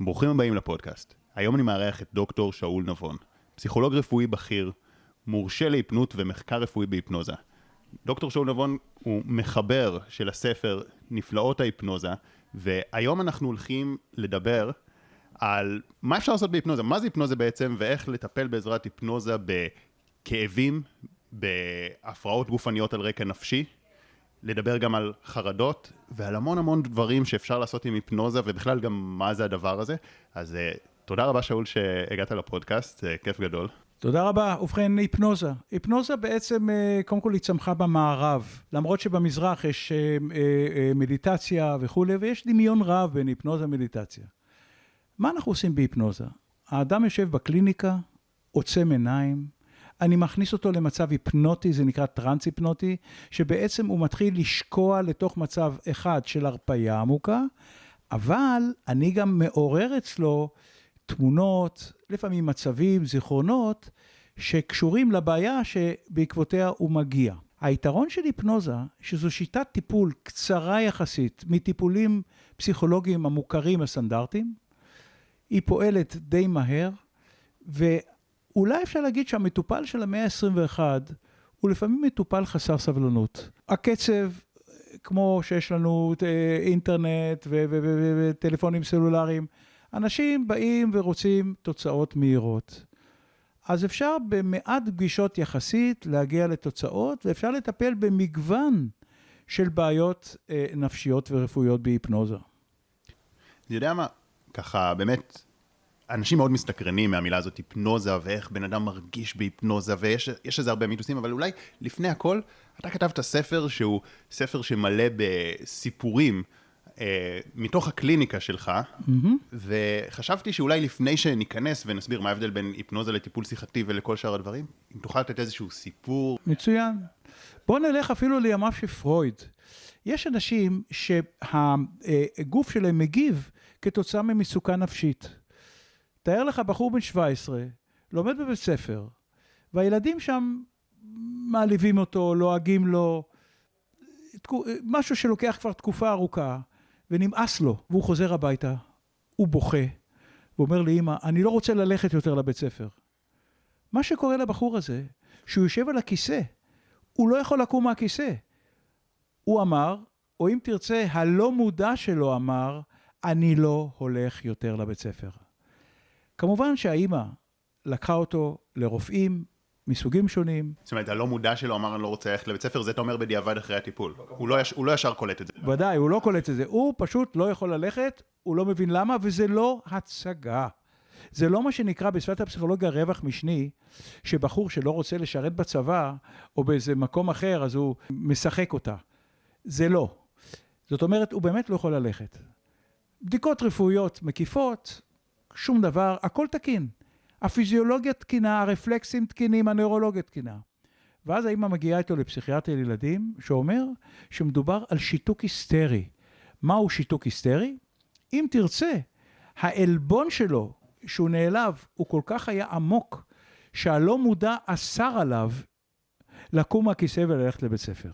ברוכים הבאים לפודקאסט. היום אני מארח את דוקטור שאול נבון, פסיכולוג רפואי בכיר, מורשה להיפנות ומחקר רפואי בהיפנוזה. דוקטור שאול נבון הוא מחבר של הספר נפלאות ההיפנוזה, והיום אנחנו הולכים לדבר על מה אפשר לעשות בהיפנוזה, מה זה היפנוזה בעצם, ואיך לטפל בעזרת היפנוזה בכאבים, בהפרעות גופניות על רקע נפשי, לדבר גם על חרדות ועל המון המון דברים שאפשר לעשות עם היפנוזה ובכלל גם מה זה הדבר הזה. אז uh, תודה רבה שאול שהגעת לפודקאסט, uh, כיף גדול. תודה רבה. ובכן, היפנוזה. היפנוזה בעצם, uh, קודם כל היא צמחה במערב, למרות שבמזרח יש uh, מדיטציה וכולי, ויש דמיון רב בין היפנוזה ומדיטציה. מה אנחנו עושים בהיפנוזה? האדם יושב בקליניקה, עוצם עיניים, אני מכניס אותו למצב היפנוטי, זה נקרא טרנס-היפנוטי, שבעצם הוא מתחיל לשקוע לתוך מצב אחד של הרפייה עמוקה, אבל אני גם מעורר אצלו תמונות, לפעמים מצבים, זיכרונות, שקשורים לבעיה שבעקבותיה הוא מגיע. היתרון של היפנוזה, שזו שיטת טיפול קצרה יחסית מטיפולים פסיכולוגיים המוכרים הסטנדרטיים, היא פועלת די מהר, אולי אפשר להגיד שהמטופל של המאה ה-21 הוא לפעמים מטופל חסר סבלנות. הקצב, כמו שיש לנו אה, אינטרנט וטלפונים סלולריים, אנשים באים ורוצים תוצאות מהירות. אז אפשר במעט פגישות יחסית להגיע לתוצאות, ואפשר לטפל במגוון של בעיות אה, נפשיות ורפואיות בהיפנוזה. אני יודע מה, ככה באמת אנשים מאוד מסתקרנים מהמילה הזאת היפנוזה, ואיך בן אדם מרגיש בהיפנוזה, ויש לזה הרבה מיתוסים, אבל אולי לפני הכל, אתה כתבת ספר שהוא ספר שמלא בסיפורים. Uh, מתוך הקליניקה שלך, mm-hmm. וחשבתי שאולי לפני שניכנס ונסביר מה ההבדל בין היפנוזה לטיפול שיחתי ולכל שאר הדברים, אם תוכל לתת איזשהו סיפור. מצוין. בוא נלך אפילו לימיו של פרויד. יש אנשים שהגוף שלהם מגיב כתוצאה ממצוקה נפשית. תאר לך בחור בן 17, לומד בבית ספר, והילדים שם מעליבים אותו, לועגים לו, משהו שלוקח כבר תקופה ארוכה, ונמאס לו, והוא חוזר הביתה, הוא בוכה, ואומר לאמא, אני לא רוצה ללכת יותר לבית ספר. מה שקורה לבחור הזה, שהוא יושב על הכיסא, הוא לא יכול לקום מהכיסא. הוא אמר, או אם תרצה, הלא מודע שלו אמר, אני לא הולך יותר לבית ספר. כמובן שהאימא לקחה אותו לרופאים מסוגים שונים. זאת אומרת, הלא מודע שלו אמר אני לא רוצה ללכת לבית ספר, זה אתה אומר בדיעבד אחרי הטיפול. הוא לא, יש, הוא לא ישר קולט את זה. ודאי, הוא לא קולט את זה. הוא פשוט לא יכול ללכת, הוא לא מבין למה, וזה לא הצגה. זה לא מה שנקרא בשפת הפסיכולוגיה רווח משני, שבחור שלא רוצה לשרת בצבא, או באיזה מקום אחר, אז הוא משחק אותה. זה לא. זאת אומרת, הוא באמת לא יכול ללכת. בדיקות רפואיות מקיפות, שום דבר, הכל תקין. הפיזיולוגיה תקינה, הרפלקסים תקינים, הנוירולוגיה תקינה. ואז האמא מגיעה איתו לפסיכיאטר ילדים, שאומר שמדובר על שיתוק היסטרי. מהו שיתוק היסטרי? אם תרצה, העלבון שלו, שהוא נעלב, הוא כל כך היה עמוק, שהלא מודע אסר עליו לקום מהכיסא וללכת לבית ספר.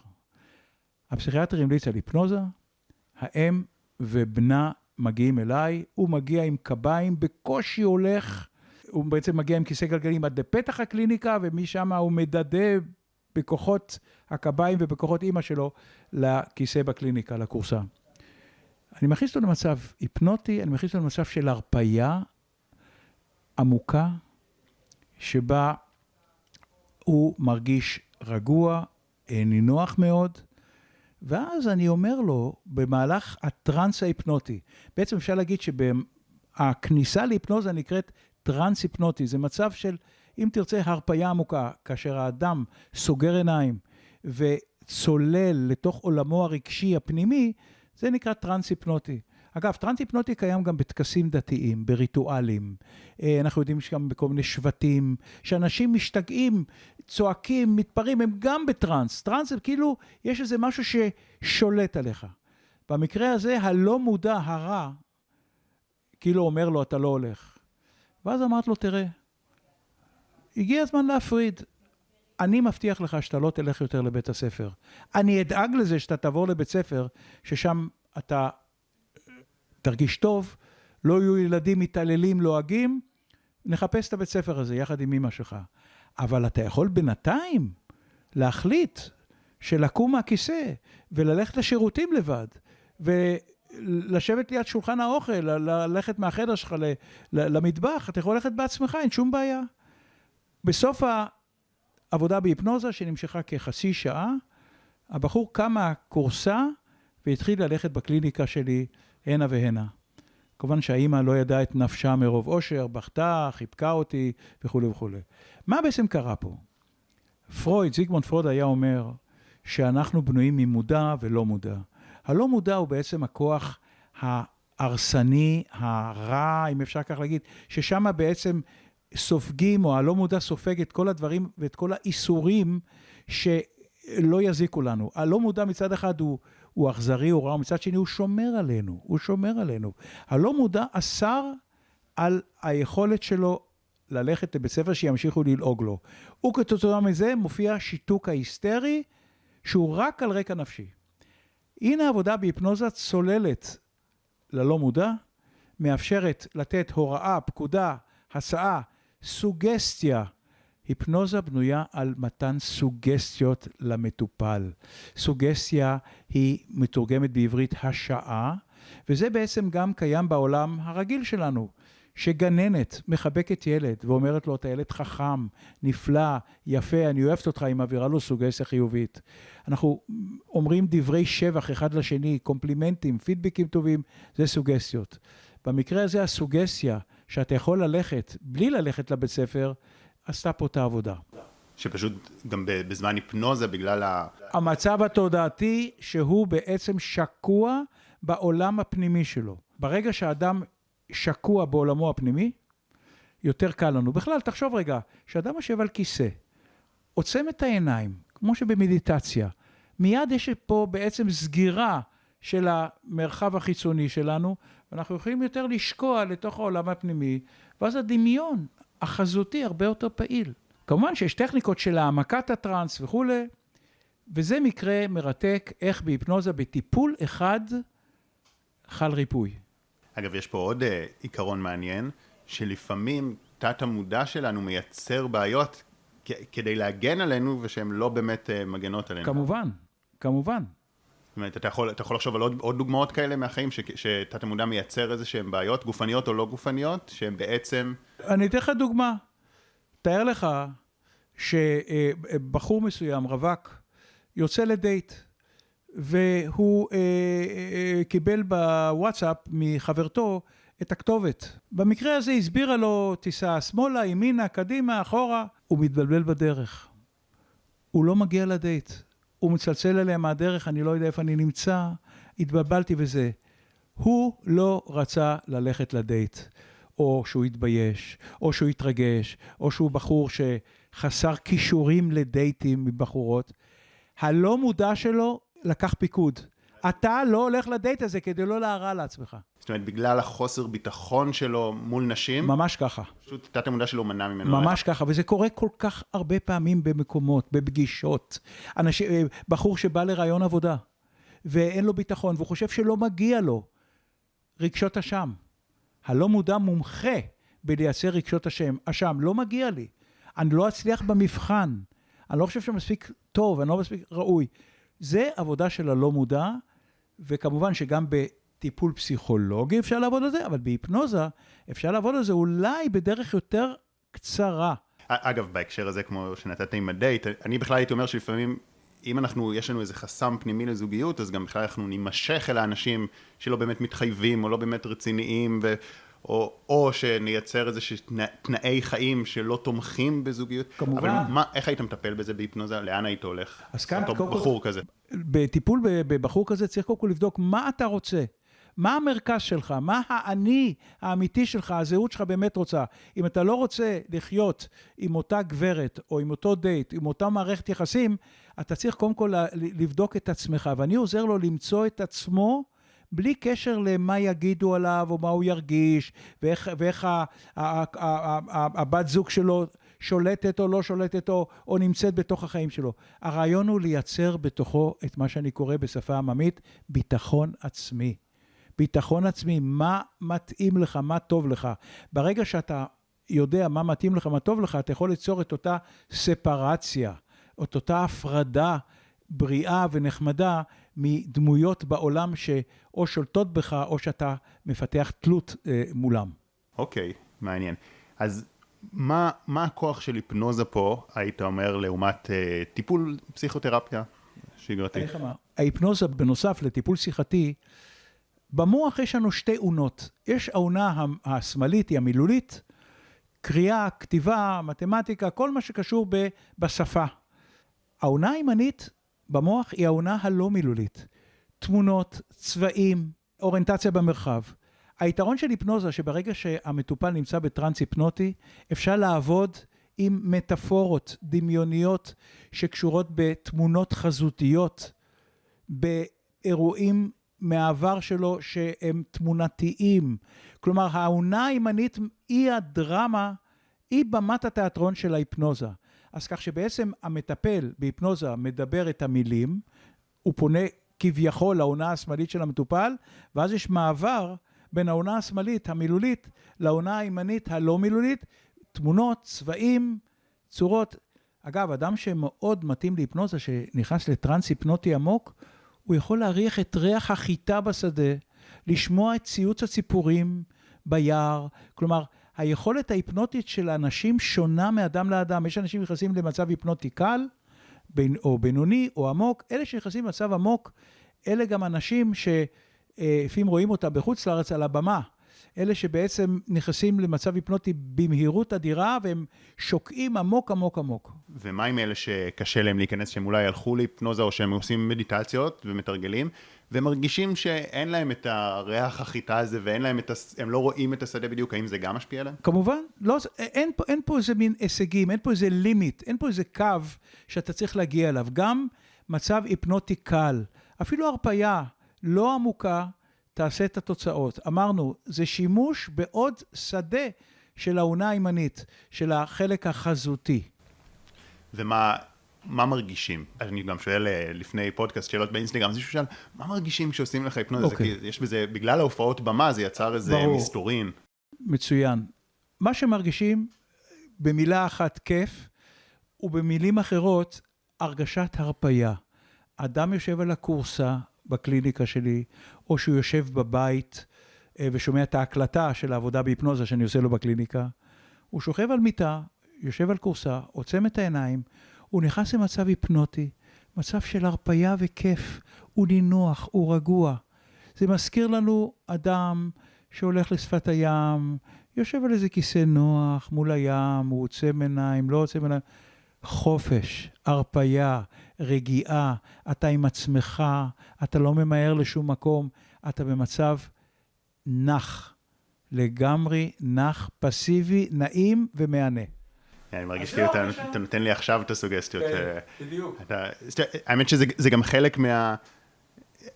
הפסיכיאטר המליץ על היפנוזה, האם ובנה מגיעים אליי, הוא מגיע עם קביים, בקושי הולך, הוא בעצם מגיע עם כיסא גלגלים עד לפתח הקליניקה, ומשם הוא מדדה בכוחות הקביים ובכוחות אימא שלו לכיסא בקליניקה, לכורסה. אני מכניס אותו למצב היפנוטי, אני מכניס אותו למצב של הרפייה עמוקה, שבה הוא מרגיש רגוע, נינוח מאוד, ואז אני אומר לו, במהלך הטראנס ההיפנוטי, בעצם אפשר להגיד שהכניסה להיפנוזה נקראת טראנס היפנוטי, זה מצב של, אם תרצה, הרפייה עמוקה, כאשר האדם סוגר עיניים וצולל לתוך עולמו הרגשי הפנימי, זה נקרא טראנס היפנוטי. אגב, טראנס היפנוטי קיים גם בטקסים דתיים, בריטואלים. אה, אנחנו יודעים שגם בכל מיני שבטים, שאנשים משתגעים, צועקים, מתפרעים, הם גם בטראנס. טראנס זה כאילו, יש איזה משהו ששולט עליך. במקרה הזה, הלא מודע, הרע, כאילו אומר לו, אתה לא הולך. ואז אמרת לו, תראה, הגיע הזמן להפריד. אני מבטיח לך שאתה לא תלך יותר לבית הספר. אני אדאג לזה שאתה תעבור לבית ספר, ששם אתה תרגיש טוב, לא יהיו ילדים מתעללים, לועגים, נחפש את הבית ספר הזה יחד עם אמא שלך. אבל אתה יכול בינתיים להחליט שלקום מהכיסא וללכת לשירותים לבד, ולשבת ליד שולחן האוכל, ללכת מהחדר שלך למטבח, אתה יכול ללכת בעצמך, אין שום בעיה. בסוף העבודה בהיפנוזה, שנמשכה כחצי שעה, הבחור קם מהכורסה והתחיל ללכת בקליניקה שלי הנה והנה. כמובן שהאימא לא ידעה את נפשה מרוב אושר, בכתה, חיבקה אותי וכולי וכולי. מה בעצם קרה פה? פרויד, זיגמונד פרויד היה אומר שאנחנו בנויים ממודע ולא מודע. הלא מודע הוא בעצם הכוח ההרסני, הרע, אם אפשר כך להגיד, ששם בעצם סופגים, או הלא מודע סופג את כל הדברים ואת כל האיסורים שלא יזיקו לנו. הלא מודע מצד אחד הוא, הוא אכזרי, הוא רע, ומצד שני הוא שומר עלינו, הוא שומר עלינו. הלא מודע אסר על היכולת שלו ללכת לבית ספר שימשיכו ללעוג לו. וכתוצאה מזה מופיע שיתוק ההיסטרי, שהוא רק על רקע נפשי. הנה עבודה בהיפנוזה צוללת ללא מודע, מאפשרת לתת הוראה, פקודה, הסעה, סוגסטיה. היפנוזה בנויה על מתן סוגסטיות למטופל. סוגסטיה היא מתורגמת בעברית השעה, וזה בעצם גם קיים בעולם הרגיל שלנו. שגננת מחבקת ילד ואומרת לו, אתה ילד חכם, נפלא, יפה, אני אוהבת אותך, היא מעבירה לו סוגסיה חיובית. אנחנו אומרים דברי שבח אחד לשני, קומפלימנטים, פידבקים טובים, זה סוגסיות. במקרה הזה הסוגסיה, שאתה יכול ללכת בלי ללכת לבית ספר, עשתה פה את העבודה. שפשוט גם בזמן היפנוזה בגלל ה... המצב התודעתי שהוא בעצם שקוע בעולם הפנימי שלו. ברגע שאדם שקוע בעולמו הפנימי, יותר קל לנו. בכלל, תחשוב רגע, כשאדם יושב על כיסא, עוצם את העיניים, כמו שבמדיטציה, מיד יש פה בעצם סגירה של המרחב החיצוני שלנו, ואנחנו יכולים יותר לשקוע לתוך העולם הפנימי, ואז הדמיון החזותי הרבה יותר פעיל. כמובן שיש טכניקות של העמקת הטראנס וכולי, וזה מקרה מרתק איך בהיפנוזה בטיפול אחד חל ריפוי. אגב, יש פה עוד uh, עיקרון מעניין, שלפעמים תת המודע שלנו מייצר בעיות כדי להגן עלינו, ושהן לא באמת uh, מגנות עלינו. כמובן, כמובן. אומרת, אתה יכול, אתה יכול לחשוב על עוד, עוד דוגמאות כאלה מהחיים, שתת המודע מייצר איזה שהן בעיות, גופניות או לא גופניות, שהן בעצם... אני אתן לך דוגמה. תאר לך שבחור מסוים, רווק, יוצא לדייט. והוא אה, אה, קיבל בוואטסאפ מחברתו את הכתובת. במקרה הזה הסבירה לו, תיסע שמאלה, ימינה, קדימה, אחורה. הוא מתבלבל בדרך. הוא לא מגיע לדייט. הוא מצלצל אליה מהדרך, אני לא יודע איפה אני נמצא, התבלבלתי וזה. הוא לא רצה ללכת לדייט. או שהוא התבייש, או שהוא התרגש, או שהוא בחור שחסר כישורים לדייטים מבחורות. הלא מודע שלו לקח פיקוד. אתה לא הולך לדייט הזה כדי לא להרע לעצמך. זאת אומרת, בגלל החוסר ביטחון שלו מול נשים? ממש ככה. פשוט תת המודע שלו מנע ממנו. ממש ללכת. ככה, וזה קורה כל כך הרבה פעמים במקומות, בפגישות. אנשים, אה, בחור שבא לרעיון עבודה, ואין לו ביטחון, והוא חושב שלא מגיע לו רגשות אשם. הלא מודע מומחה בלייצר רגשות אשם. אשם, לא מגיע לי. אני לא אצליח במבחן. אני לא חושב שמספיק טוב, אני לא מספיק ראוי. זה עבודה של הלא מודע, וכמובן שגם בטיפול פסיכולוגי אפשר לעבוד על זה, אבל בהיפנוזה אפשר לעבוד על זה אולי בדרך יותר קצרה. אגב, בהקשר הזה, כמו שנתת עם הדייט, אני בכלל הייתי אומר שלפעמים, אם אנחנו, יש לנו איזה חסם פנימי לזוגיות, אז גם בכלל אנחנו נימשך אל האנשים שלא באמת מתחייבים, או לא באמת רציניים, ו... או, או שנייצר איזה תנאי חיים שלא תומכים בזוגיות. כמובן. אבל מה, איך היית מטפל בזה בהיפנוזה? לאן היית הולך? אז כאן, אותו בחור כזה. בטיפול בבחור כזה צריך קודם כל לבדוק מה אתה רוצה. מה המרכז שלך? מה האני האמיתי שלך, הזהות שלך באמת רוצה? אם אתה לא רוצה לחיות עם אותה גברת, או עם אותו דייט, עם אותה מערכת יחסים, אתה צריך קודם כל לבדוק את עצמך. ואני עוזר לו למצוא את עצמו בלי קשר למה יגידו עליו, או מה הוא ירגיש, ואיך, ואיך הבת זוג שלו שולטת או לא שולטת, או, או נמצאת בתוך החיים שלו. הרעיון הוא לייצר בתוכו את מה שאני קורא בשפה עממית ביטחון עצמי. ביטחון עצמי, מה מתאים לך, מה טוב לך. ברגע שאתה יודע מה מתאים לך, מה טוב לך, אתה יכול ליצור את אותה ספרציה, את אותה הפרדה בריאה ונחמדה מדמויות בעולם שאו שולטות בך, או שאתה מפתח תלות אה, מולם. אוקיי, okay, מעניין. אז מה, מה הכוח של היפנוזה פה, היית אומר, לעומת אה, טיפול פסיכותרפיה שגרתי? ההיפנוזה, בנוסף לטיפול שיחתי, במוח יש לנו שתי אונות. יש האונה השמאלית, היא המילולית, קריאה, כתיבה, מתמטיקה, כל מה שקשור ב, בשפה. האונה הימנית במוח היא האונה הלא מילולית. תמונות, צבעים, אוריינטציה במרחב. היתרון של היפנוזה, שברגע שהמטופל נמצא בטרנס היפנוטי, אפשר לעבוד עם מטאפורות דמיוניות שקשורות בתמונות חזותיות, באירועים מהעבר שלו שהם תמונתיים. כלומר, העונה הימנית היא הדרמה, היא במת התיאטרון של ההיפנוזה. אז כך שבעצם המטפל בהיפנוזה מדבר את המילים, הוא פונה כביכול לעונה השמאלית של המטופל, ואז יש מעבר בין העונה השמאלית המילולית לעונה הימנית הלא מילולית, תמונות, צבעים, צורות. אגב, אדם שמאוד מתאים להיפנוזה, שנכנס לטרנס היפנוטי עמוק, הוא יכול להריח את ריח החיטה בשדה, לשמוע את ציוץ הציפורים ביער, כלומר, היכולת ההיפנוטית של אנשים שונה מאדם לאדם. יש אנשים שנכנסים למצב היפנוטי קל, בין, או בינוני או עמוק, אלה שנכנסים למצב עמוק, אלה גם אנשים ש... לפעמים רואים אותה בחוץ לארץ על הבמה. אלה שבעצם נכנסים למצב היפנוטי במהירות אדירה והם שוקעים עמוק עמוק עמוק. ומה עם אלה שקשה להם להיכנס, שהם אולי הלכו להיפנוזה או שהם עושים מדיטציות ומתרגלים, והם מרגישים שאין להם את הריח החיטה הזה ואין להם את, הס... הם לא רואים את השדה בדיוק, האם זה גם משפיע עליהם? כמובן, לא, אין, פה, אין פה איזה מין הישגים, אין פה איזה לימיט, אין פה איזה קו שאתה צריך להגיע אליו. גם מצב היפנוטי קל, אפילו הרפייה. לא עמוקה, תעשה את התוצאות. אמרנו, זה שימוש בעוד שדה של העונה הימנית, של החלק החזותי. ומה מה מרגישים? אני גם שואל אה, לפני פודקאסט שאלות באינסטגרם, אז מישהו שאל, מה מרגישים כשעושים לך היפנוזה? Okay. אוקיי. כי יש בזה, בגלל ההופעות במה זה יצר איזה ברור. מסתורין. מצוין. מה שמרגישים, במילה אחת כיף, ובמילים אחרות, הרגשת הרפייה. אדם יושב על הכורסה, בקליניקה שלי, או שהוא יושב בבית אה, ושומע את ההקלטה של העבודה בהיפנוזה שאני עושה לו בקליניקה. הוא שוכב על מיטה, יושב על כורסה, עוצם את העיניים, הוא נכנס למצב היפנוטי, מצב של הרפייה וכיף, הוא נינוח, הוא רגוע. זה מזכיר לנו אדם שהולך לשפת הים, יושב על איזה כיסא נוח מול הים, הוא עוצם עיניים, לא עוצם עיניים. חופש, הרפייה, רגיעה, אתה עם עצמך, אתה לא ממהר לשום מקום, אתה במצב נח, לגמרי נח, פסיבי, נעים ומהנה. אני מרגיש כאילו אתה נותן לי עכשיו את הסוגסטיות. כן, בדיוק. האמת שזה גם חלק מה...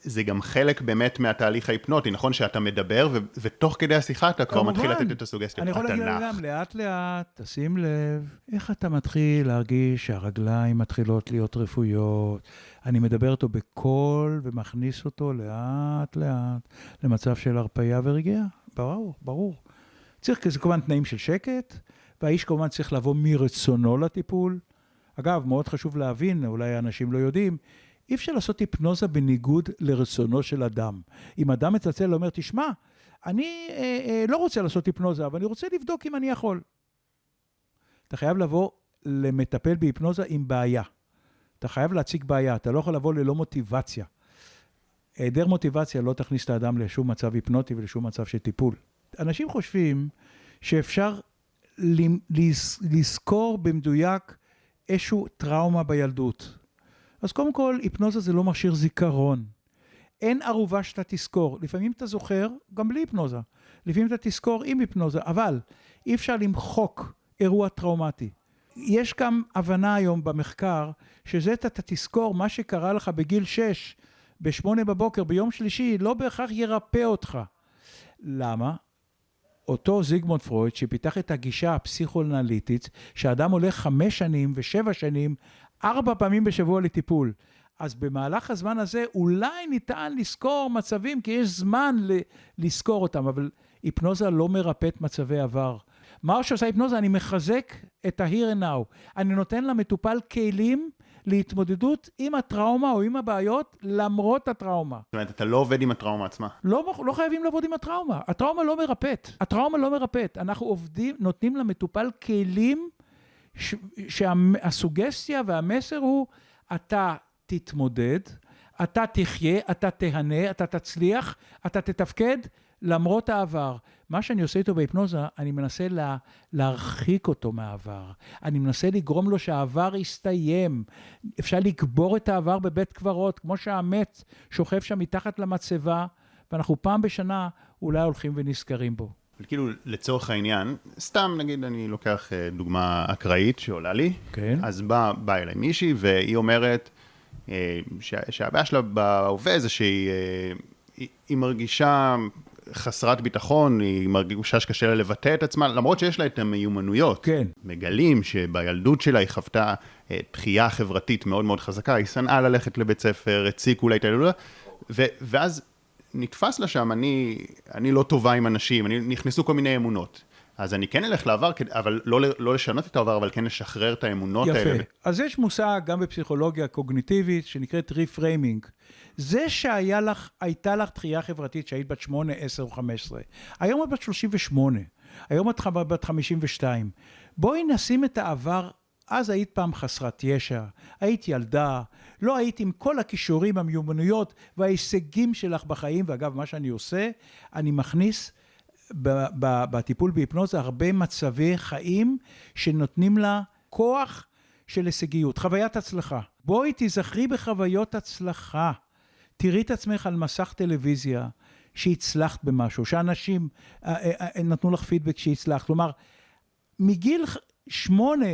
זה גם חלק באמת מהתהליך ההיפנוטי, נכון? שאתה מדבר, ו- ותוך כדי השיחה אתה כבר מתחיל לתת את הסוגסטיות. אני יכול להגיד גם, לאט לאט, תשים לב, איך אתה מתחיל להרגיש שהרגליים מתחילות להיות רפויות. אני מדבר איתו בקול ומכניס אותו לאט לאט למצב של הרפייה ורגיעה. ברור, ברור. צריך, זה כמובן תנאים של שקט, והאיש כמובן צריך לבוא מרצונו לטיפול. אגב, מאוד חשוב להבין, אולי אנשים לא יודעים, אי אפשר לעשות היפנוזה בניגוד לרצונו של אדם. אם אדם מצלצל ואומר, תשמע, אני אה, אה, לא רוצה לעשות היפנוזה, אבל אני רוצה לבדוק אם אני יכול. אתה חייב לבוא למטפל בהיפנוזה עם בעיה. אתה חייב להציג בעיה, אתה לא יכול לבוא ללא מוטיבציה. היעדר מוטיבציה לא תכניס את האדם לשום מצב היפנוטי ולשום מצב של טיפול. אנשים חושבים שאפשר לזכור במדויק איזשהו טראומה בילדות. אז קודם כל, היפנוזה זה לא מכשיר זיכרון. אין ערובה שאתה תזכור. לפעמים אתה זוכר גם בלי היפנוזה. לפעמים אתה תזכור עם היפנוזה, אבל אי אפשר למחוק אירוע טראומטי. יש גם הבנה היום במחקר, שזה אתה תזכור מה שקרה לך בגיל 6, ב-8 בבוקר, ביום שלישי, לא בהכרח ירפא אותך. למה? אותו זיגמונד פרויד, שפיתח את הגישה הפסיכואנליטית, שאדם הולך חמש שנים ושבע שנים ארבע פעמים בשבוע לטיפול. אז במהלך הזמן הזה אולי ניתן לזכור מצבים, כי יש זמן ל- לזכור אותם, אבל היפנוזה לא מרפאת מצבי עבר. מה שעושה היפנוזה, אני מחזק את ה-here and now. אני נותן למטופל כלים להתמודדות עם הטראומה או עם הבעיות למרות הטראומה. זאת אומרת, אתה לא עובד עם הטראומה עצמה. לא, לא חייבים לעבוד עם הטראומה. הטראומה לא מרפאת. הטראומה לא מרפאת. אנחנו עובדים, נותנים למטופל כלים שהסוגסטיה והמסר הוא, אתה תתמודד, אתה תחיה, אתה תהנה, אתה תצליח, אתה תתפקד, למרות העבר. מה שאני עושה איתו בהיפנוזה, אני מנסה לה, להרחיק אותו מהעבר. אני מנסה לגרום לו שהעבר יסתיים. אפשר לקבור את העבר בבית קברות, כמו שהמת שוכב שם מתחת למצבה, ואנחנו פעם בשנה אולי הולכים ונזכרים בו. כאילו, לצורך העניין, סתם נגיד אני לוקח אה, דוגמה אקראית שעולה לי, כן. אז באה בא אליי מישהי והיא אומרת אה, שהבעיה שלה בהווה זה שהיא אה, היא, היא מרגישה חסרת ביטחון, היא מרגישה שקשה לה לבטא את עצמה, למרות שיש לה את המיומנויות. כן. מגלים שבילדות שלה היא חוותה דחייה חברתית מאוד מאוד חזקה, היא שנאה ללכת לבית ספר, הציקו לה את הילודה, ואז נתפס לה שם, אני, אני לא טובה עם אנשים, אני, נכנסו כל מיני אמונות. אז אני כן אלך לעבר, אבל לא, לא לשנות את העבר, אבל כן לשחרר את האמונות יפה. האלה. יפה. אז יש מושג גם בפסיכולוגיה קוגניטיבית שנקראת ריפריימינג. זה שהייתה לך, לך דחייה חברתית שהיית בת 8, 10 או 15. היום את בת 38, היום את בת 52. בואי נשים את העבר אז היית פעם חסרת ישע, היית ילדה, לא היית עם כל הכישורים, המיומנויות וההישגים שלך בחיים, ואגב, מה שאני עושה, אני מכניס בטיפול בהיפנוזה הרבה מצבי חיים שנותנים לה כוח של הישגיות, חוויית הצלחה. בואי תיזכרי בחוויות הצלחה. תראי את עצמך על מסך טלוויזיה שהצלחת במשהו, שאנשים אה, אה, אה, נתנו לך פידבק שהצלחת. כלומר, מגיל שמונה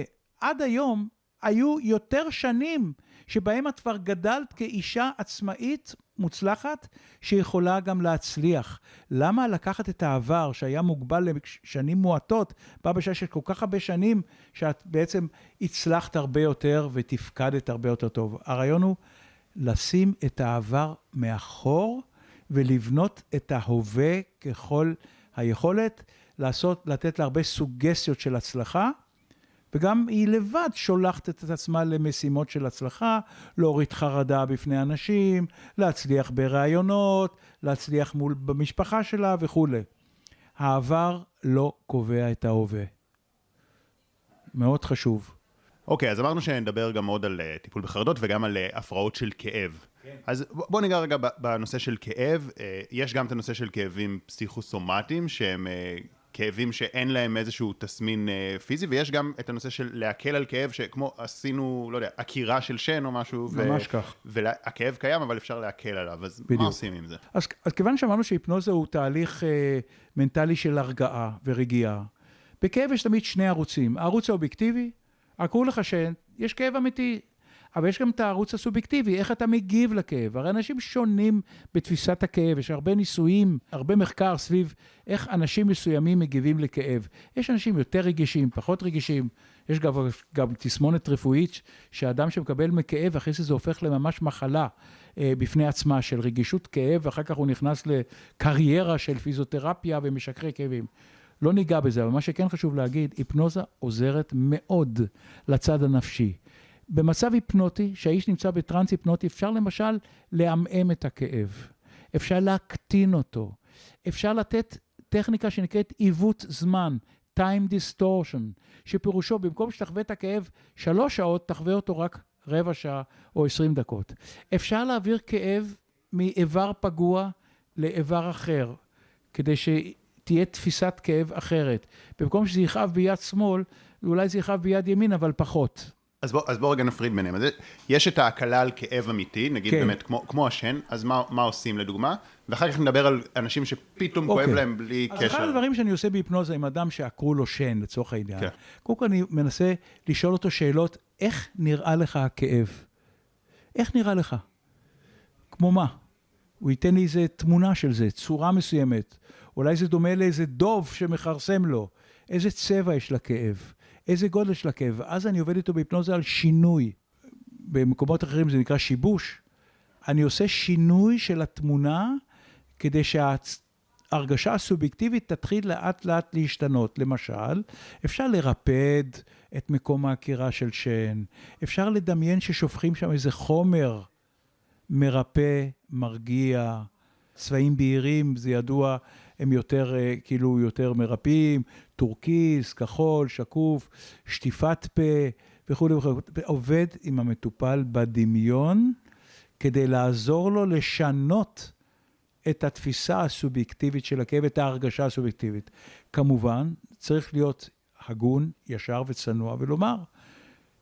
עד היום היו יותר שנים שבהם את כבר גדלת כאישה עצמאית מוצלחת שיכולה גם להצליח. למה לקחת את העבר שהיה מוגבל לשנים מועטות, בא בשעה של כל כך הרבה שנים שאת בעצם הצלחת הרבה יותר ותפקדת הרבה יותר טוב. הרעיון הוא לשים את העבר מאחור ולבנות את ההווה ככל היכולת, לעשות, לתת לה הרבה סוגסיות של הצלחה. וגם היא לבד שולחת את עצמה למשימות של הצלחה, להוריד חרדה בפני אנשים, להצליח בראיונות, להצליח מול במשפחה שלה וכולי. העבר לא קובע את ההווה. מאוד חשוב. אוקיי, okay, אז אמרנו שנדבר גם עוד על uh, טיפול בחרדות וגם על uh, הפרעות של כאב. כן. אז בוא ניגע רגע בנושא של כאב. Uh, יש גם את הנושא של כאבים פסיכוסומטיים, שהם כאבים שאין להם איזשהו תסמין uh, פיזי, ויש גם את הנושא של להקל על כאב, שכמו עשינו, לא יודע, עקירה של שן או משהו. ממש ו- כך. והכאב קיים, אבל אפשר להקל עליו, אז בדיוק. מה עושים עם זה? אז, אז כיוון שאמרנו שהיפנוזה הוא תהליך uh, מנטלי של הרגעה ורגיעה, בכאב יש תמיד שני ערוצים. הערוץ האובייקטיבי, עקרו לך שן, יש כאב אמיתי, אבל יש גם את הערוץ הסובייקטיבי, איך אתה מגיב לכאב. הרי אנשים שונים בתפיסת הכאב, יש הרבה ניסויים, הרבה מחקר סביב איך אנשים מסוימים מגיבים לכאב. יש אנשים יותר רגישים, פחות רגישים. יש גם, גם תסמונת רפואית, שאדם שמקבל מכאב, אחרי זה זה הופך לממש מחלה אה, בפני עצמה של רגישות כאב, ואחר כך הוא נכנס לקריירה של פיזיותרפיה ומשככי כאבים. לא ניגע בזה, אבל מה שכן חשוב להגיד, היפנוזה עוזרת מאוד לצד הנפשי. במצב היפנוטי, שהאיש נמצא בטרנס היפנוטי, אפשר למשל לעמעם את הכאב, אפשר להקטין אותו, אפשר לתת טכניקה שנקראת עיוות זמן, time distortion, שפירושו במקום שתחווה את הכאב שלוש שעות, תחווה אותו רק רבע שעה או עשרים דקות. אפשר להעביר כאב מאיבר פגוע לאיבר אחר, כדי שתהיה תפיסת כאב אחרת. במקום שזה יכאב ביד שמאל, אולי זה יכאב ביד ימין, אבל פחות. אז בוא, אז בוא רגע נפריד ביניהם. יש את ההקלה על כאב אמיתי, נגיד כן. באמת כמו, כמו השן, אז מה, מה עושים לדוגמה? ואחר כך נדבר על אנשים שפתאום אוקיי. כואב להם בלי אז קשר. אז אחד הדברים שאני עושה בהיפנוזה עם אדם שעקרו לו שן, לצורך העניין, כן. קודם כל אני מנסה לשאול אותו שאלות, איך נראה לך הכאב? איך נראה לך? כמו מה? הוא ייתן לי איזה תמונה של זה, צורה מסוימת. אולי זה דומה לאיזה דוב שמכרסם לו. איזה צבע יש לכאב? איזה גודל של הכאב. אז אני עובד איתו בהיפנוזה על שינוי. במקומות אחרים זה נקרא שיבוש, אני עושה שינוי של התמונה כדי שההרגשה הסובייקטיבית תתחיל לאט לאט להשתנות. למשל, אפשר לרפד את מקום העקירה של שן, אפשר לדמיין ששופכים שם איזה חומר מרפא, מרגיע, צבעים בהירים, זה ידוע, הם יותר, אה, כאילו, יותר מרפאים, טורקיס, כחול, שקוף, שטיפת פה וכולי וכולי. עובד עם המטופל בדמיון כדי לעזור לו לשנות את התפיסה הסובייקטיבית של הכאב, את ההרגשה הסובייקטיבית. כמובן, צריך להיות הגון, ישר וצנוע, ולומר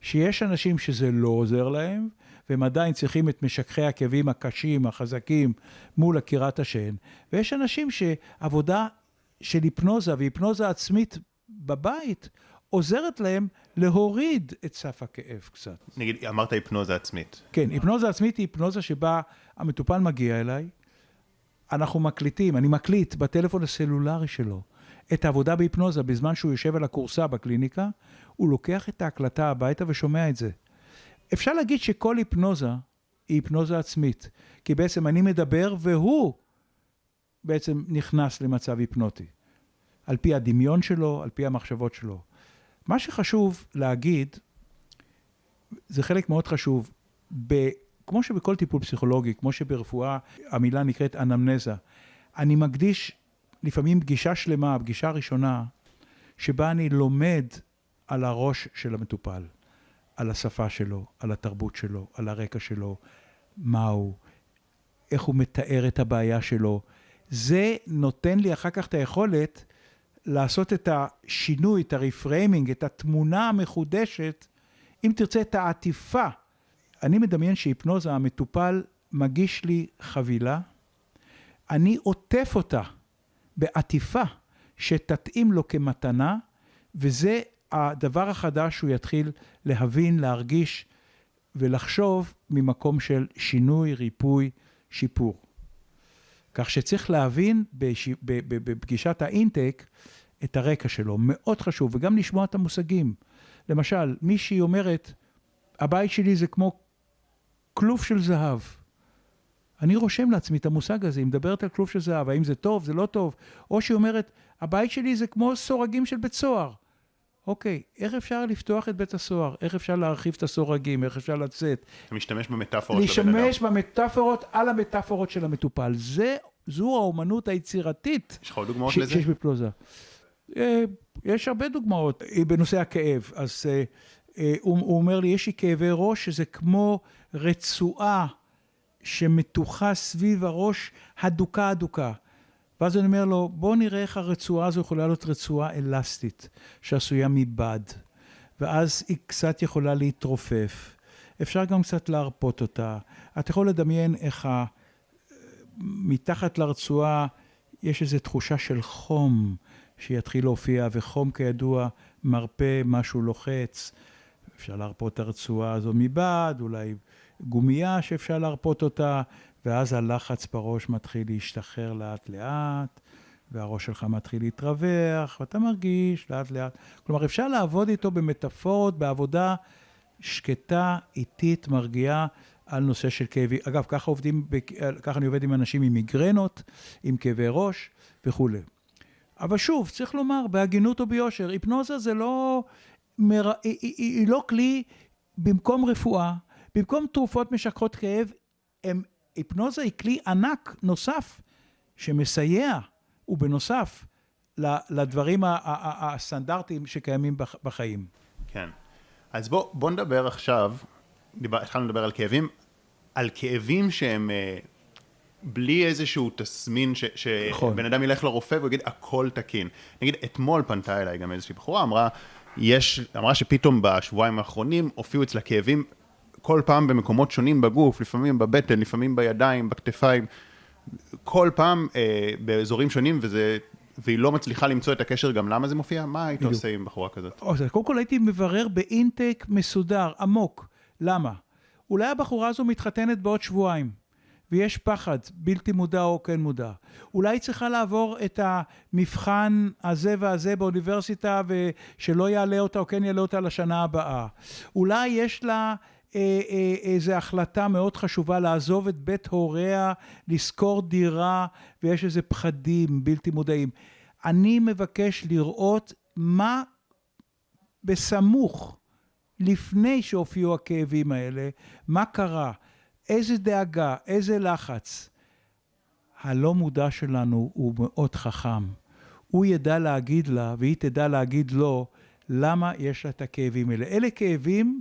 שיש אנשים שזה לא עוזר להם, והם עדיין צריכים את משככי הכאבים הקשים, החזקים, מול עקירת השן, ויש אנשים שעבודה של היפנוזה והיפנוזה עצמית בבית עוזרת להם להוריד את סף הכאב קצת. נגיד, אמרת היפנוזה עצמית. כן, היפנוזה עצמית היא היפנוזה שבה המטופל מגיע אליי, אנחנו מקליטים, אני מקליט בטלפון הסלולרי שלו את העבודה בהיפנוזה בזמן שהוא יושב על הכורסה בקליניקה, הוא לוקח את ההקלטה הביתה ושומע את זה. אפשר להגיד שכל היפנוזה היא היפנוזה עצמית, כי בעצם אני מדבר והוא בעצם נכנס למצב היפנוטי, על פי הדמיון שלו, על פי המחשבות שלו. מה שחשוב להגיד, זה חלק מאוד חשוב, ב, כמו שבכל טיפול פסיכולוגי, כמו שברפואה המילה נקראת אנמנזה, אני מקדיש לפעמים פגישה שלמה, פגישה ראשונה, שבה אני לומד על הראש של המטופל. על השפה שלו, על התרבות שלו, על הרקע שלו, מה הוא, איך הוא מתאר את הבעיה שלו. זה נותן לי אחר כך את היכולת לעשות את השינוי, את הרפריימינג, את התמונה המחודשת, אם תרצה, את העטיפה. אני מדמיין שהיפנוזה, המטופל מגיש לי חבילה, אני עוטף אותה בעטיפה שתתאים לו כמתנה, וזה הדבר החדש שהוא יתחיל להבין, להרגיש ולחשוב ממקום של שינוי, ריפוי, שיפור. כך שצריך להבין בש... בפגישת האינטק את הרקע שלו, מאוד חשוב, וגם לשמוע את המושגים. למשל, מישהי אומרת, הבית שלי זה כמו כלוב של זהב. אני רושם לעצמי את המושג הזה, היא מדברת על כלוב של זהב, האם זה טוב, זה לא טוב, או שהיא אומרת, הבית שלי זה כמו סורגים של בית סוהר. אוקיי, איך אפשר לפתוח את בית הסוהר? איך אפשר להרחיב את הסורגים? איך אפשר לצאת? אתה משתמש במטאפורות של הבן אדם. להשתמש במטאפורות על המטאפורות של המטופל. זה, זו האומנות היצירתית. יש לך עוד דוגמאות לזה? שיש בפלוזה. אה, יש הרבה דוגמאות אה, בנושא הכאב. אז אה, הוא, הוא אומר לי, יש לי כאבי ראש שזה כמו רצועה שמתוחה סביב הראש, הדוקה הדוקה. ואז אני אומר לו, בוא נראה איך הרצועה הזו יכולה להיות רצועה אלסטית, שעשויה מבד, ואז היא קצת יכולה להתרופף. אפשר גם קצת להרפות אותה. אתה יכול לדמיין איך ה... מתחת לרצועה יש איזו תחושה של חום שיתחיל להופיע, וחום כידוע מרפא משהו לוחץ. אפשר להרפות את הרצועה הזו מבעד, אולי גומייה שאפשר להרפות אותה, ואז הלחץ בראש מתחיל להשתחרר לאט לאט, והראש שלך מתחיל להתרווח, ואתה מרגיש לאט לאט. כלומר, אפשר לעבוד איתו במטאפורות, בעבודה שקטה, איטית, מרגיעה, על נושא של כאבי. אגב, ככה עובדים, ככה אני עובד עם אנשים עם מיגרנות, עם כאבי ראש וכולי. אבל שוב, צריך לומר, בהגינות וביושר, היפנוזה זה לא, מר... היא, היא לא כלי במקום רפואה, במקום תרופות משככות כאב, הם היפנוזה היא כלי ענק נוסף שמסייע, ובנוסף לדברים הסטנדרטיים שקיימים בחיים. כן. אז בוא, בוא נדבר עכשיו, דיבר, התחלנו לדבר על כאבים, על כאבים שהם אה, בלי איזשהו תסמין, ש, שבן נכון. אדם ילך לרופא ויגיד הכל תקין. נגיד, אתמול פנתה אליי גם איזושהי בחורה, אמרה, יש, אמרה שפתאום בשבועיים האחרונים הופיעו אצלה כאבים כל פעם במקומות שונים בגוף, לפעמים בבטן, לפעמים בידיים, בכתפיים, כל פעם אה, באזורים שונים, וזה, והיא לא מצליחה למצוא את הקשר גם למה זה מופיע, מה היית עושה עם בחורה כזאת? קודם כל הייתי מברר באינטק מסודר, עמוק. למה? אולי הבחורה הזו מתחתנת בעוד שבועיים, ויש פחד, בלתי מודע או כן מודע. אולי צריכה לעבור את המבחן הזה והזה באוניברסיטה, ושלא יעלה אותה או כן יעלה אותה לשנה הבאה. אולי יש לה איזו החלטה מאוד חשובה לעזוב את בית הוריה, לשכור דירה, ויש איזה פחדים בלתי מודעים. אני מבקש לראות מה בסמוך, לפני שהופיעו הכאבים האלה, מה קרה, איזה דאגה, איזה לחץ. הלא מודע שלנו הוא מאוד חכם. הוא ידע להגיד לה, והיא תדע להגיד לו, למה יש לה את הכאבים האלה. אלה כאבים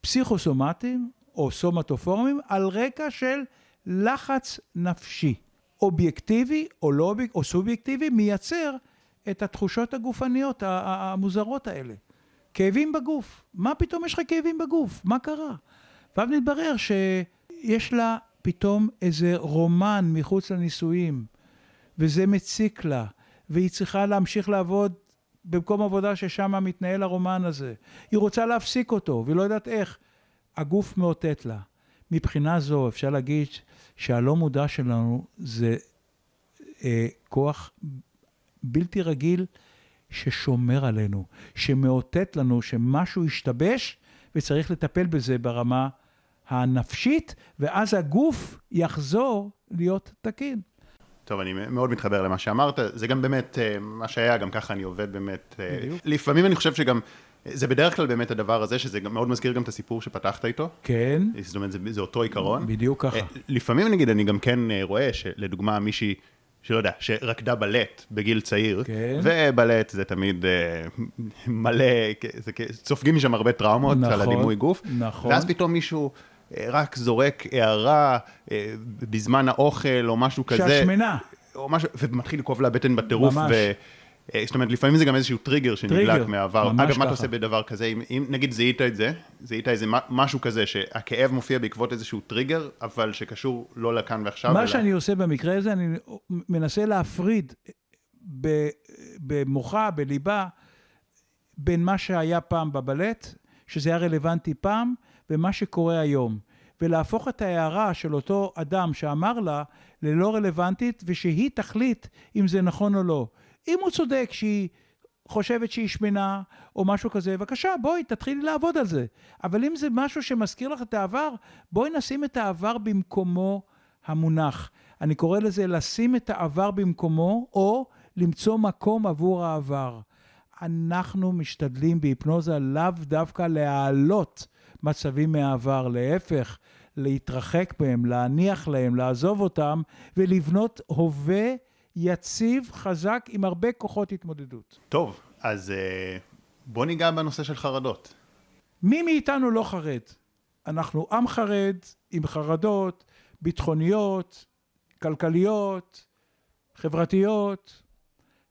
פסיכוסומטיים או סומטופורמיים על רקע של לחץ נפשי, אובייקטיבי או, לא, או סובייקטיבי, מייצר את התחושות הגופניות המוזרות האלה. כאבים בגוף. מה פתאום יש לך כאבים בגוף? מה קרה? ואז מתברר שיש לה פתאום איזה רומן מחוץ לנישואים, וזה מציק לה, והיא צריכה להמשיך לעבוד במקום עבודה ששם מתנהל הרומן הזה. היא רוצה להפסיק אותו, והיא לא יודעת איך. הגוף מאותת לה. מבחינה זו אפשר להגיד שהלא מודע שלנו זה אה, כוח בלתי רגיל ששומר עלינו, שמאותת לנו שמשהו השתבש וצריך לטפל בזה ברמה הנפשית, ואז הגוף יחזור להיות תקין. טוב, אני מאוד מתחבר למה שאמרת, זה גם באמת אה, מה שהיה, גם ככה אני עובד באמת. אה, בדיוק. לפעמים אני חושב שגם, זה בדרך כלל באמת הדבר הזה, שזה מאוד מזכיר גם את הסיפור שפתחת איתו. כן. זאת אומרת, זה, זה אותו עיקרון. בדיוק ככה. אה, לפעמים נגיד, אני גם כן רואה שלדוגמה מישהי... שלא יודע, שרקדה בלט בגיל צעיר, כן. ובלט זה תמיד אה, מלא, זה, סופגים משם הרבה טראומות נכון, על הדימוי גוף, נכון. ואז פתאום מישהו רק זורק הערה אה, בזמן האוכל או משהו כזה. שהשמנה. או משהו, ומתחיל לכאוב לה בטן בטירוף. ממש. ו... אה, זאת אומרת, לפעמים זה גם איזשהו טריגר שנדלק מהעבר. אגב, ככה. מה אתה עושה בדבר כזה? אם, אם נגיד זיהית את זה, זיהית איזה משהו כזה, שהכאב מופיע בעקבות איזשהו טריגר, אבל שקשור לא לכאן ועכשיו. מה אלא... שאני עושה במקרה הזה, אני מנסה להפריד במוחה, בליבה, בין מה שהיה פעם בבלט, שזה היה רלוונטי פעם, ומה שקורה היום. ולהפוך את ההערה של אותו אדם שאמר לה ללא רלוונטית, ושהיא תחליט אם זה נכון או לא. אם הוא צודק שהיא חושבת שהיא שמנה או משהו כזה, בבקשה, בואי, תתחילי לעבוד על זה. אבל אם זה משהו שמזכיר לך את העבר, בואי נשים את העבר במקומו המונח. אני קורא לזה לשים את העבר במקומו, או למצוא מקום עבור העבר. אנחנו משתדלים בהיפנוזה לאו דווקא להעלות מצבים מהעבר, להפך, להתרחק מהם, להניח להם, לעזוב אותם, ולבנות הווה יציב, חזק, עם הרבה כוחות התמודדות. טוב, אז אה, בוא ניגע בנושא של חרדות. מי מאיתנו לא חרד? אנחנו עם חרד, עם חרדות ביטחוניות, כלכליות, חברתיות.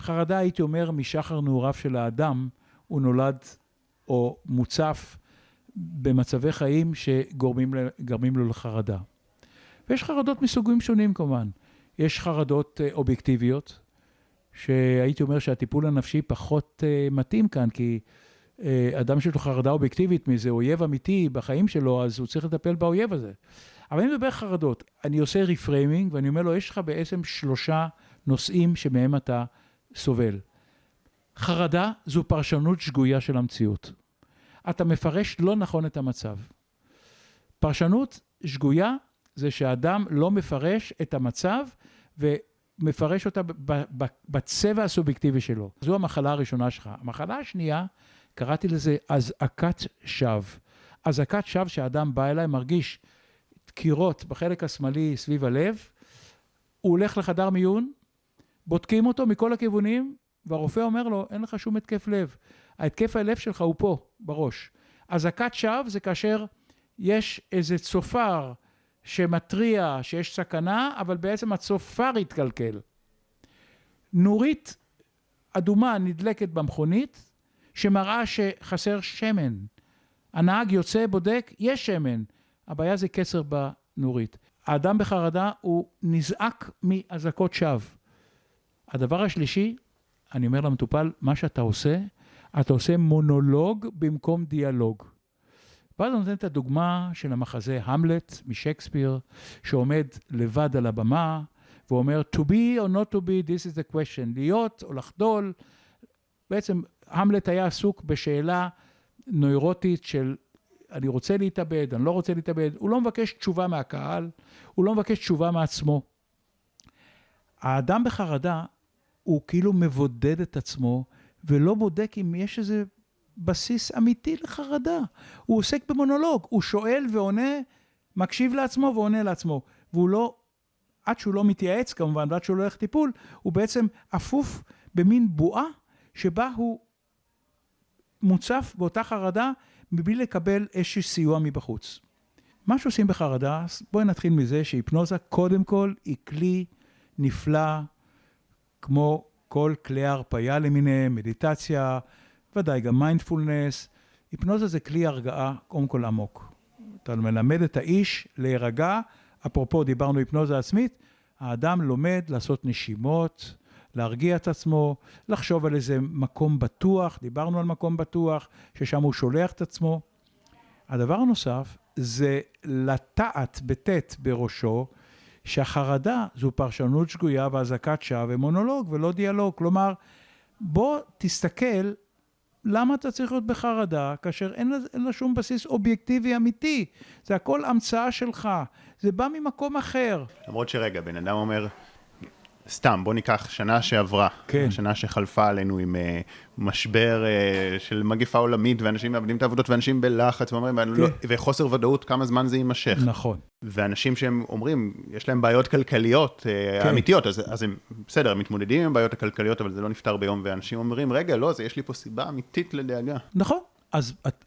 חרדה, הייתי אומר, משחר נעוריו של האדם, הוא נולד או מוצף במצבי חיים שגורמים לו לחרדה. ויש חרדות מסוגים שונים כמובן. יש חרדות אה, אובייקטיביות, שהייתי אומר שהטיפול הנפשי פחות uh, מתאים כאן, כי uh, אדם שיש לו חרדה אובייקטיבית מאיזה אויב אמיתי בחיים שלו, אז הוא צריך לטפל באויב הזה. אבל אני מדבר חרדות, אני עושה ריפריימינג, ואני אומר לו, יש לך בעצם שלושה נושאים שמהם אתה סובל. חרדה זו פרשנות שגויה של המציאות. אתה מפרש לא נכון את המצב. פרשנות שגויה זה שאדם לא מפרש את המצב ומפרש אותה בצבע הסובייקטיבי שלו. זו המחלה הראשונה שלך. המחלה השנייה, קראתי לזה אזעקת שווא. אזעקת שווא שהאדם בא אליי, מרגיש דקירות בחלק השמאלי סביב הלב, הוא הולך לחדר מיון, בודקים אותו מכל הכיוונים, והרופא אומר לו, אין לך שום התקף לב. ההתקף הלב שלך הוא פה, בראש. אזעקת שווא זה כאשר יש איזה צופר שמתריע שיש סכנה, אבל בעצם הצופר התקלקל. נורית אדומה נדלקת במכונית, שמראה שחסר שמן. הנהג יוצא, בודק, יש שמן. הבעיה זה קצר בנורית. האדם בחרדה הוא נזעק מאזעקות שווא. הדבר השלישי, אני אומר למטופל, מה שאתה עושה, אתה עושה מונולוג במקום דיאלוג. ואז נותן את הדוגמה של המחזה המלט משייקספיר, שעומד לבד על הבמה, ואומר to be or not to be, this is the question, להיות או לחדול. בעצם המלט היה עסוק בשאלה נוירוטית של אני רוצה להתאבד, אני לא רוצה להתאבד, הוא לא מבקש תשובה מהקהל, הוא לא מבקש תשובה מעצמו. האדם בחרדה, הוא כאילו מבודד את עצמו, ולא בודק אם יש איזה בסיס אמיתי לחרדה. הוא עוסק במונולוג, הוא שואל ועונה, מקשיב לעצמו ועונה לעצמו. והוא לא, עד שהוא לא מתייעץ כמובן, ועד שהוא לא הולך טיפול, הוא בעצם אפוף במין בועה שבה הוא מוצף באותה חרדה מבלי לקבל איזשהו סיוע מבחוץ. מה שעושים בחרדה, בואי נתחיל מזה שהיפנוזה קודם כל היא כלי נפלא, כמו כל כלי ההרפאיה למיניהם, מדיטציה, ודאי גם מיינדפולנס. היפנוזה זה כלי הרגעה קודם כל עמוק. אתה מלמד את האיש להירגע, אפרופו דיברנו היפנוזה עצמית, האדם לומד לעשות נשימות, להרגיע את עצמו, לחשוב על איזה מקום בטוח, דיברנו על מקום בטוח, ששם הוא שולח את עצמו. הדבר הנוסף זה לטעת בטית בראשו, שהחרדה זו פרשנות שגויה ואזעקת שווא ומונולוג ולא דיאלוג. כלומר, בוא תסתכל למה אתה צריך להיות בחרדה כאשר אין לה, אין לה שום בסיס אובייקטיבי אמיתי? זה הכל המצאה שלך, זה בא ממקום אחר. למרות שרגע, בן אדם אומר, סתם, בוא ניקח שנה שעברה, כן. שנה שחלפה עלינו עם uh, משבר uh, של מגיפה עולמית, ואנשים מאבדים את העבודות, ואנשים בלחץ, ואומרים, כן. לא, וחוסר ודאות, כמה זמן זה יימשך. נכון. ואנשים שהם אומרים, יש להם בעיות כלכליות uh, כן. אמיתיות, אז, אז הם, בסדר, הם מתמודדים עם הבעיות הכלכליות, אבל זה לא נפתר ביום, ואנשים אומרים, רגע, לא, זה, יש לי פה סיבה אמיתית לדאגה. נכון, אז את,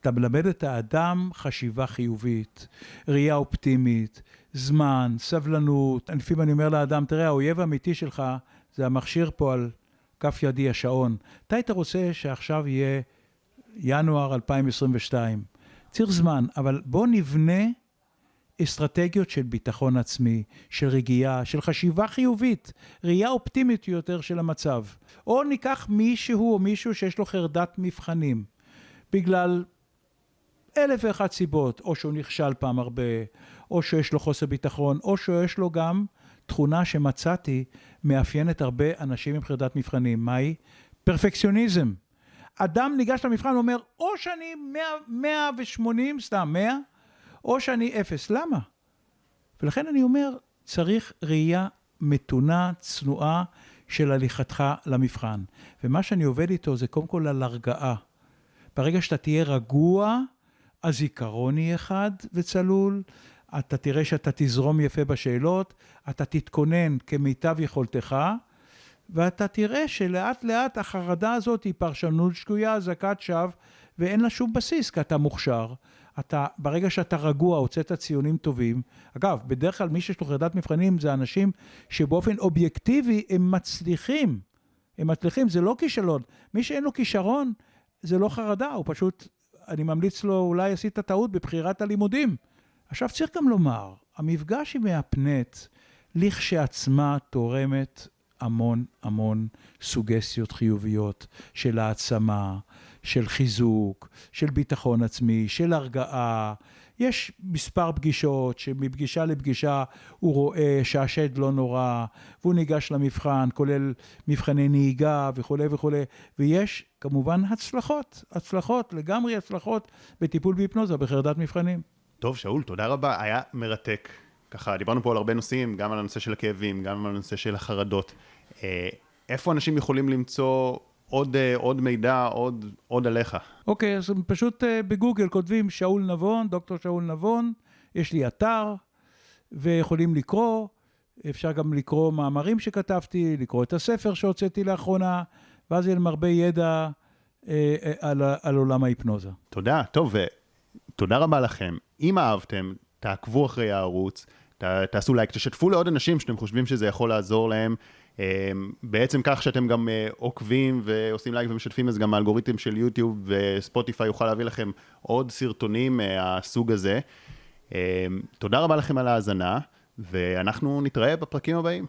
אתה מלמד את האדם חשיבה חיובית, ראייה אופטימית, זמן, סבלנות. לפעמים אני אומר לאדם, תראה, האויב האמיתי שלך זה המכשיר פה על כף ידי השעון. אתה היית רוצה שעכשיו יהיה ינואר 2022. צריך זמן, אבל בוא נבנה אסטרטגיות של ביטחון עצמי, של רגיעה, של חשיבה חיובית, ראייה אופטימית יותר של המצב. או ניקח מישהו או מישהו שיש לו חרדת מבחנים. בגלל אלף ואחת סיבות, או שהוא נכשל פעם הרבה, או שיש לו חוסר ביטחון, או שיש לו גם תכונה שמצאתי מאפיינת הרבה אנשים עם חרדת מבחנים. מהי? פרפקציוניזם. אדם ניגש למבחן ואומר, או שאני 100, 180, סתם 100, או שאני אפס. למה? ולכן אני אומר, צריך ראייה מתונה, צנועה, של הליכתך למבחן. ומה שאני עובד איתו זה קודם כל על הרגעה. ברגע שאתה תהיה רגוע, הזיכרון יהיה חד וצלול, אתה תראה שאתה תזרום יפה בשאלות, אתה תתכונן כמיטב יכולתך, ואתה תראה שלאט לאט החרדה הזאת היא פרשנות שגויה, אזעקת שווא, ואין לה שום בסיס, כי אתה מוכשר. אתה, ברגע שאתה רגוע, הוצאת ציונים טובים. אגב, בדרך כלל מי שיש לו חרדת מבחנים זה אנשים שבאופן אובייקטיבי הם מצליחים. הם מצליחים, זה לא כישלון. מי שאין לו כישרון, זה לא חרדה, הוא פשוט, אני ממליץ לו, אולי עשית טעות בבחירת הלימודים. עכשיו צריך גם לומר, המפגש עם מהפנט, לכשעצמה תורמת המון המון סוגסיות חיוביות של העצמה, של חיזוק, של ביטחון עצמי, של הרגעה, יש מספר פגישות שמפגישה לפגישה הוא רואה שהשד לא נורא והוא ניגש למבחן, כולל מבחני נהיגה וכולי וכולי, ויש כמובן הצלחות, הצלחות, לגמרי הצלחות בטיפול בהיפנוזה, בחרדת מבחנים. טוב, שאול, תודה רבה, היה מרתק. ככה, דיברנו פה על הרבה נושאים, גם על הנושא של הכאבים, גם על הנושא של החרדות. אה, איפה אנשים יכולים למצוא עוד, אה, עוד מידע, עוד, עוד עליך. אוקיי, okay, אז פשוט אה, בגוגל כותבים שאול נבון, דוקטור שאול נבון, יש לי אתר, ויכולים לקרוא, אפשר גם לקרוא מאמרים שכתבתי, לקרוא את הספר שהוצאתי לאחרונה, ואז יהיה להם הרבה ידע אה, אה, על, על עולם ההיפנוזה. תודה, טוב, ותודה רבה לכם. אם אהבתם, תעקבו אחרי הערוץ, ת, תעשו לייק, תשתפו לעוד אנשים שאתם חושבים שזה יכול לעזור להם. אמ, בעצם כך שאתם גם אה, עוקבים ועושים לייק ומשתפים, אז גם האלגוריתם של יוטיוב וספוטיפיי יוכל להביא לכם עוד סרטונים מהסוג הזה. אמ, תודה רבה לכם על ההאזנה, ואנחנו נתראה בפרקים הבאים.